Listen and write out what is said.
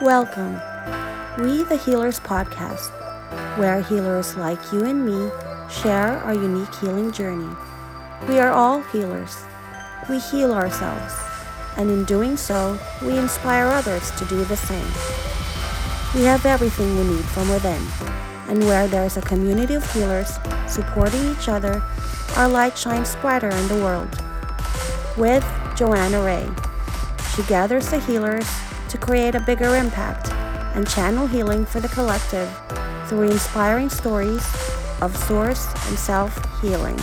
Welcome. We the Healers Podcast, where healers like you and me share our unique healing journey. We are all healers. We heal ourselves, and in doing so, we inspire others to do the same. We have everything we need from within, and where there is a community of healers supporting each other, our light shines brighter in the world. With Joanna Ray, she gathers the healers to create a bigger impact and channel healing for the collective through inspiring stories of source and self healing.